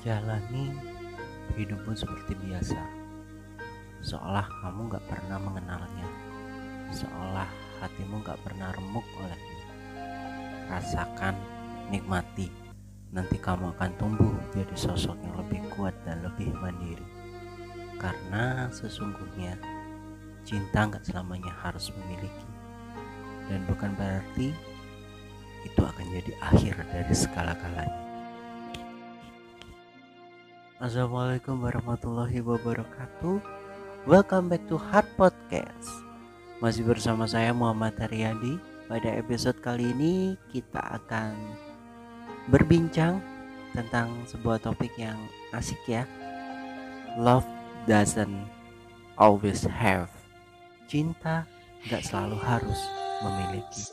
Jalani hidupmu seperti biasa, seolah kamu gak pernah mengenalnya, seolah hatimu gak pernah remuk olehnya. Rasakan, nikmati, nanti kamu akan tumbuh jadi sosok yang lebih kuat dan lebih mandiri. Karena sesungguhnya cinta gak selamanya harus memiliki, dan bukan berarti itu akan jadi akhir dari segala galanya. Assalamualaikum warahmatullahi wabarakatuh. Welcome back to Heart Podcast. Masih bersama saya Muhammad Haryadi. Pada episode kali ini kita akan berbincang tentang sebuah topik yang asik ya. Love doesn't always have. Cinta gak selalu harus memiliki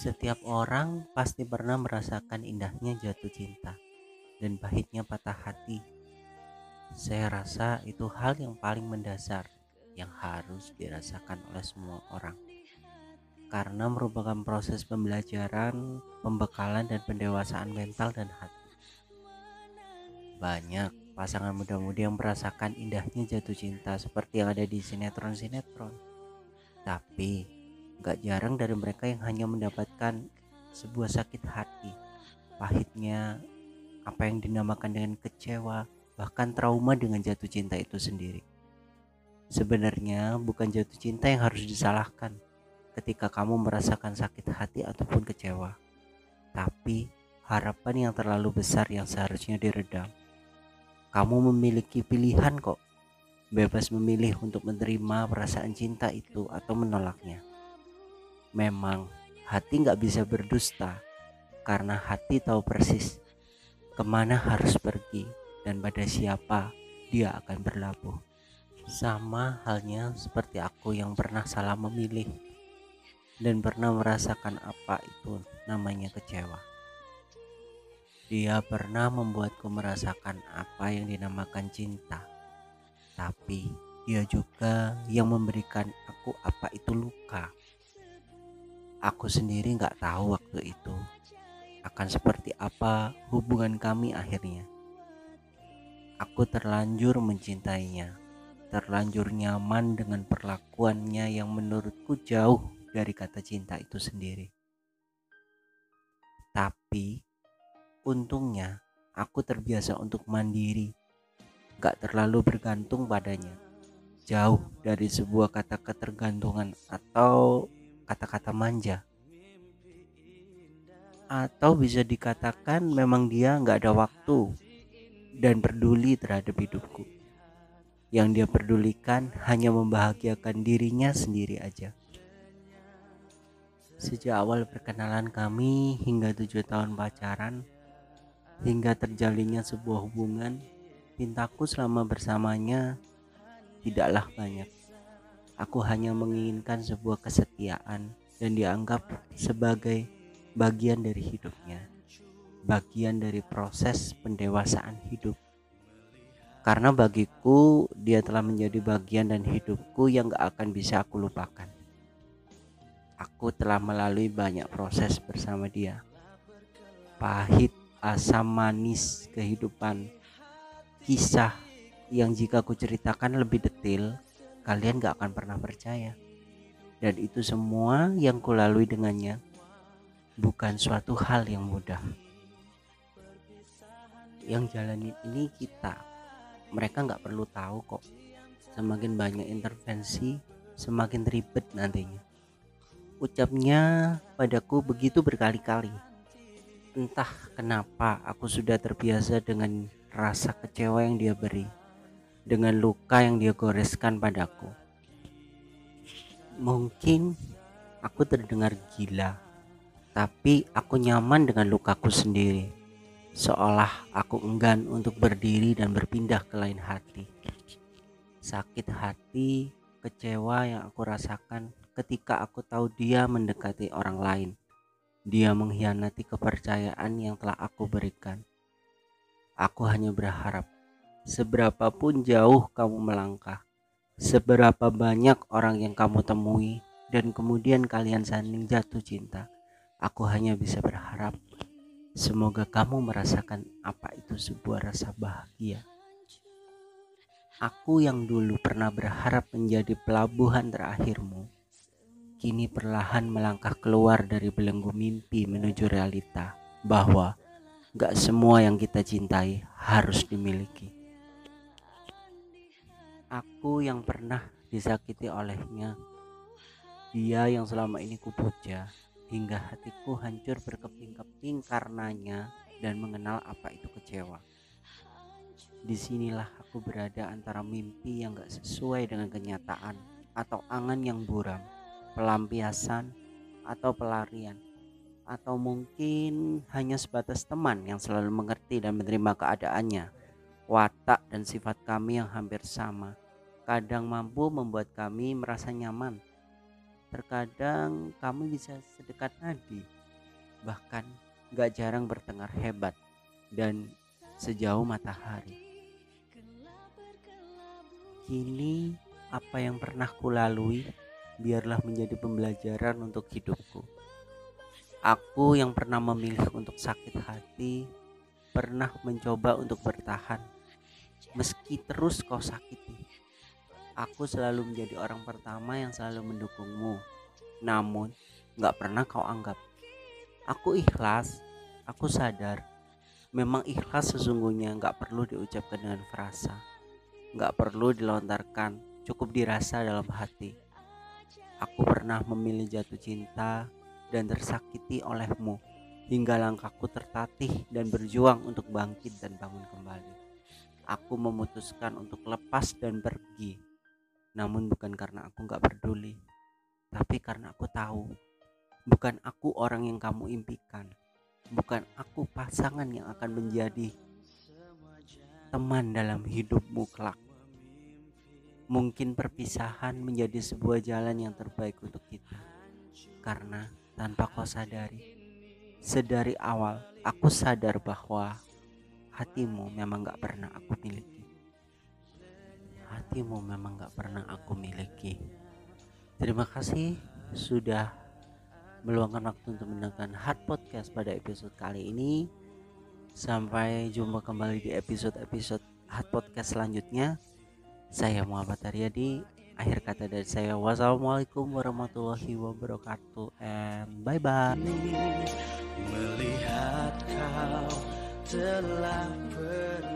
Setiap orang pasti pernah merasakan indahnya jatuh cinta dan pahitnya patah hati. Saya rasa itu hal yang paling mendasar yang harus dirasakan oleh semua orang. Karena merupakan proses pembelajaran, pembekalan dan pendewasaan mental dan hati. Banyak pasangan muda-mudi yang merasakan indahnya jatuh cinta seperti yang ada di sinetron-sinetron. Tapi gak jarang dari mereka yang hanya mendapatkan sebuah sakit hati, pahitnya apa yang dinamakan dengan kecewa, bahkan trauma dengan jatuh cinta itu sendiri. Sebenarnya bukan jatuh cinta yang harus disalahkan ketika kamu merasakan sakit hati ataupun kecewa, tapi harapan yang terlalu besar yang seharusnya diredam. Kamu memiliki pilihan kok, bebas memilih untuk menerima perasaan cinta itu atau menolaknya. Memang hati nggak bisa berdusta karena hati tahu persis ke mana harus pergi dan pada siapa dia akan berlabuh. Sama halnya seperti aku yang pernah salah memilih dan pernah merasakan apa itu namanya kecewa. Dia pernah membuatku merasakan apa yang dinamakan cinta. Tapi dia juga yang memberikan aku apa itu luka. Aku sendiri nggak tahu waktu itu akan seperti apa hubungan kami akhirnya. Aku terlanjur mencintainya, terlanjur nyaman dengan perlakuannya yang menurutku jauh dari kata cinta itu sendiri. Tapi Untungnya, aku terbiasa untuk mandiri, gak terlalu bergantung padanya. Jauh dari sebuah kata ketergantungan atau kata-kata manja. Atau bisa dikatakan memang dia gak ada waktu dan peduli terhadap hidupku. Yang dia pedulikan hanya membahagiakan dirinya sendiri aja. Sejak awal perkenalan kami hingga tujuh tahun pacaran, hingga terjalinnya sebuah hubungan, pintaku selama bersamanya tidaklah banyak. Aku hanya menginginkan sebuah kesetiaan dan dianggap sebagai bagian dari hidupnya, bagian dari proses pendewasaan hidup. Karena bagiku dia telah menjadi bagian dan hidupku yang gak akan bisa aku lupakan. Aku telah melalui banyak proses bersama dia. Pahit asam manis kehidupan kisah yang jika aku ceritakan lebih detail kalian gak akan pernah percaya. Dan itu semua yang kulalui dengannya bukan suatu hal yang mudah. Yang jalanin ini kita mereka nggak perlu tahu kok. Semakin banyak intervensi semakin ribet nantinya. Ucapnya padaku begitu berkali-kali. Entah kenapa aku sudah terbiasa dengan rasa kecewa yang dia beri, dengan luka yang dia goreskan padaku. Mungkin aku terdengar gila, tapi aku nyaman dengan lukaku sendiri, seolah aku enggan untuk berdiri dan berpindah ke lain hati. Sakit hati, kecewa yang aku rasakan ketika aku tahu dia mendekati orang lain dia mengkhianati kepercayaan yang telah aku berikan. Aku hanya berharap, seberapapun jauh kamu melangkah, seberapa banyak orang yang kamu temui dan kemudian kalian saling jatuh cinta. Aku hanya bisa berharap semoga kamu merasakan apa itu sebuah rasa bahagia. Aku yang dulu pernah berharap menjadi pelabuhan terakhirmu, kini perlahan melangkah keluar dari belenggu mimpi menuju realita bahwa gak semua yang kita cintai harus dimiliki. Aku yang pernah disakiti olehnya, dia yang selama ini kupuja, hingga hatiku hancur berkeping-keping karenanya dan mengenal apa itu kecewa. Di sinilah aku berada antara mimpi yang gak sesuai dengan kenyataan atau angan yang buram, pelampiasan atau pelarian, atau mungkin hanya sebatas teman yang selalu mengerti dan menerima keadaannya. Watak dan sifat kami yang hampir sama, kadang mampu membuat kami merasa nyaman. Terkadang kami bisa sedekat nadi, bahkan gak jarang bertengkar hebat dan sejauh matahari. Kini apa yang pernah kulalui biarlah menjadi pembelajaran untuk hidupku. Aku yang pernah memilih untuk sakit hati, pernah mencoba untuk bertahan. Meski terus kau sakiti, aku selalu menjadi orang pertama yang selalu mendukungmu. Namun, gak pernah kau anggap. Aku ikhlas, aku sadar. Memang ikhlas sesungguhnya gak perlu diucapkan dengan frasa nggak perlu dilontarkan, cukup dirasa dalam hati. Aku pernah memilih jatuh cinta dan tersakiti olehmu hingga langkahku tertatih dan berjuang untuk bangkit dan bangun kembali. Aku memutuskan untuk lepas dan pergi, namun bukan karena aku nggak peduli, tapi karena aku tahu bukan aku orang yang kamu impikan, bukan aku pasangan yang akan menjadi teman dalam hidupmu kelak. Mungkin perpisahan menjadi sebuah jalan yang terbaik untuk kita. Karena tanpa kau sadari, sedari awal aku sadar bahwa hatimu memang gak pernah aku miliki. Hatimu memang gak pernah aku miliki. Terima kasih sudah meluangkan waktu untuk mendengarkan Hard Podcast pada episode kali ini. Sampai jumpa kembali di episode-episode Hot Podcast selanjutnya. Saya Muhammad Aryadi. Akhir kata dari saya wassalamualaikum warahmatullahi wabarakatuh and bye bye. till I put